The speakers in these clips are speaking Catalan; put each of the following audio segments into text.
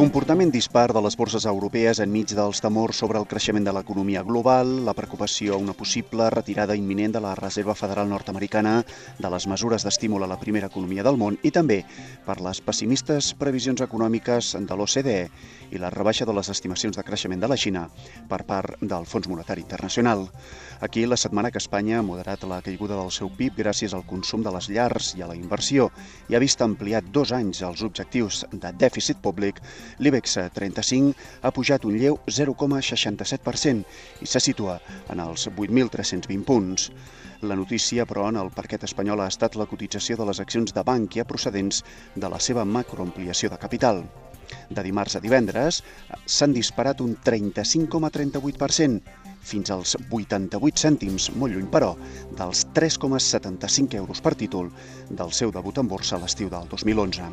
Comportament dispar de les borses europees enmig dels temors sobre el creixement de l'economia global, la preocupació a una possible retirada imminent de la Reserva Federal nord-americana de les mesures d'estímul a la primera economia del món i també per les pessimistes previsions econòmiques de l'OCDE i la rebaixa de les estimacions de creixement de la Xina per part del Fons Monetari Internacional. Aquí, la setmana que Espanya ha moderat la caiguda del seu PIB gràcies al consum de les llars i a la inversió i ha vist ampliat dos anys els objectius de dèficit públic, l'IBEX 35 ha pujat un lleu 0,67% i se situa en els 8.320 punts. La notícia, però, en el parquet espanyol ha estat la cotització de les accions de Bankia procedents de la seva macroampliació de capital. De dimarts a divendres s'han disparat un 35,38%, fins als 88 cèntims, molt lluny però, dels 3,75 euros per títol del seu debut en borsa l'estiu del 2011.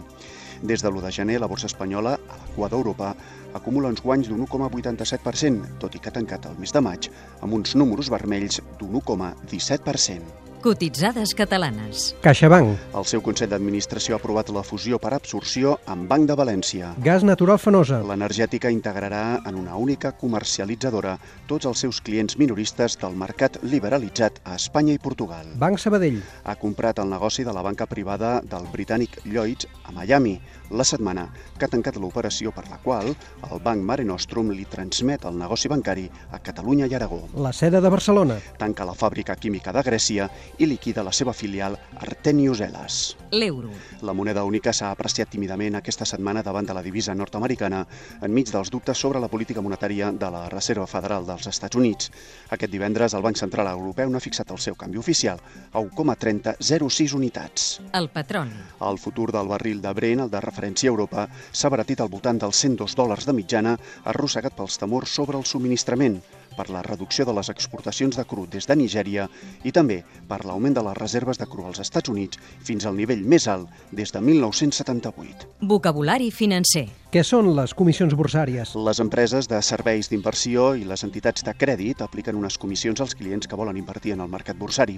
Des de l'1 de gener, la borsa espanyola, a la cua d'Europa, acumula uns guanys d'un 1,87%, tot i que ha tancat el mes de maig amb uns números vermells d'un 1,17%. Cotitzades catalanes. CaixaBank. El seu Consell d'Administració ha aprovat la fusió per absorció amb Banc de València. Gas Natural Fenosa. L'energètica integrarà en una única comercialitzadora tots els seus clients minoristes del mercat liberalitzat a Espanya i Portugal. Banc Sabadell. Ha comprat el negoci de la banca privada del britànic Lloyds a Miami la setmana que ha tancat l'operació per la qual el Banc Mare Nostrum li transmet el negoci bancari a Catalunya i Aragó. La seda de Barcelona. Tanca la fàbrica química de Grècia i liquida la seva filial Artenius Elas. L'euro. La moneda única s'ha apreciat tímidament aquesta setmana davant de la divisa nord-americana enmig dels dubtes sobre la política monetària de la Reserva Federal dels Estats Units. Aquest divendres el Banc Central Europeu n'ha fixat el seu canvi oficial a 1,3006 unitats. El patron. El futur del barril de Brent, el de referència a Europa, s'ha baratit al voltant dels 102 dòlars de mitjana, arrossegat pels temors sobre el subministrament per la reducció de les exportacions de cru des de Nigèria i també per l'augment de les reserves de cru als Estats Units fins al nivell més alt des de 1978. Vocabulari financer. Què són les comissions borsàries? Les empreses de serveis d'inversió i les entitats de crèdit apliquen unes comissions als clients que volen invertir en el mercat borsari.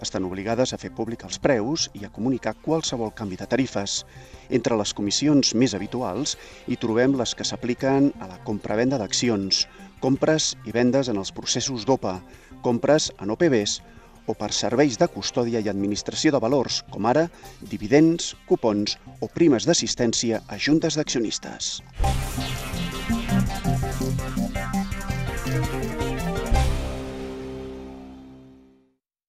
Estan obligades a fer públic els preus i a comunicar qualsevol canvi de tarifes. Entre les comissions més habituals hi trobem les que s'apliquen a la compra-venda d'accions, compres i vendes en els processos d'OPA, compres en OPBs o per serveis de custòdia i administració de valors, com ara dividends, cupons o primes d'assistència a juntes d'accionistes.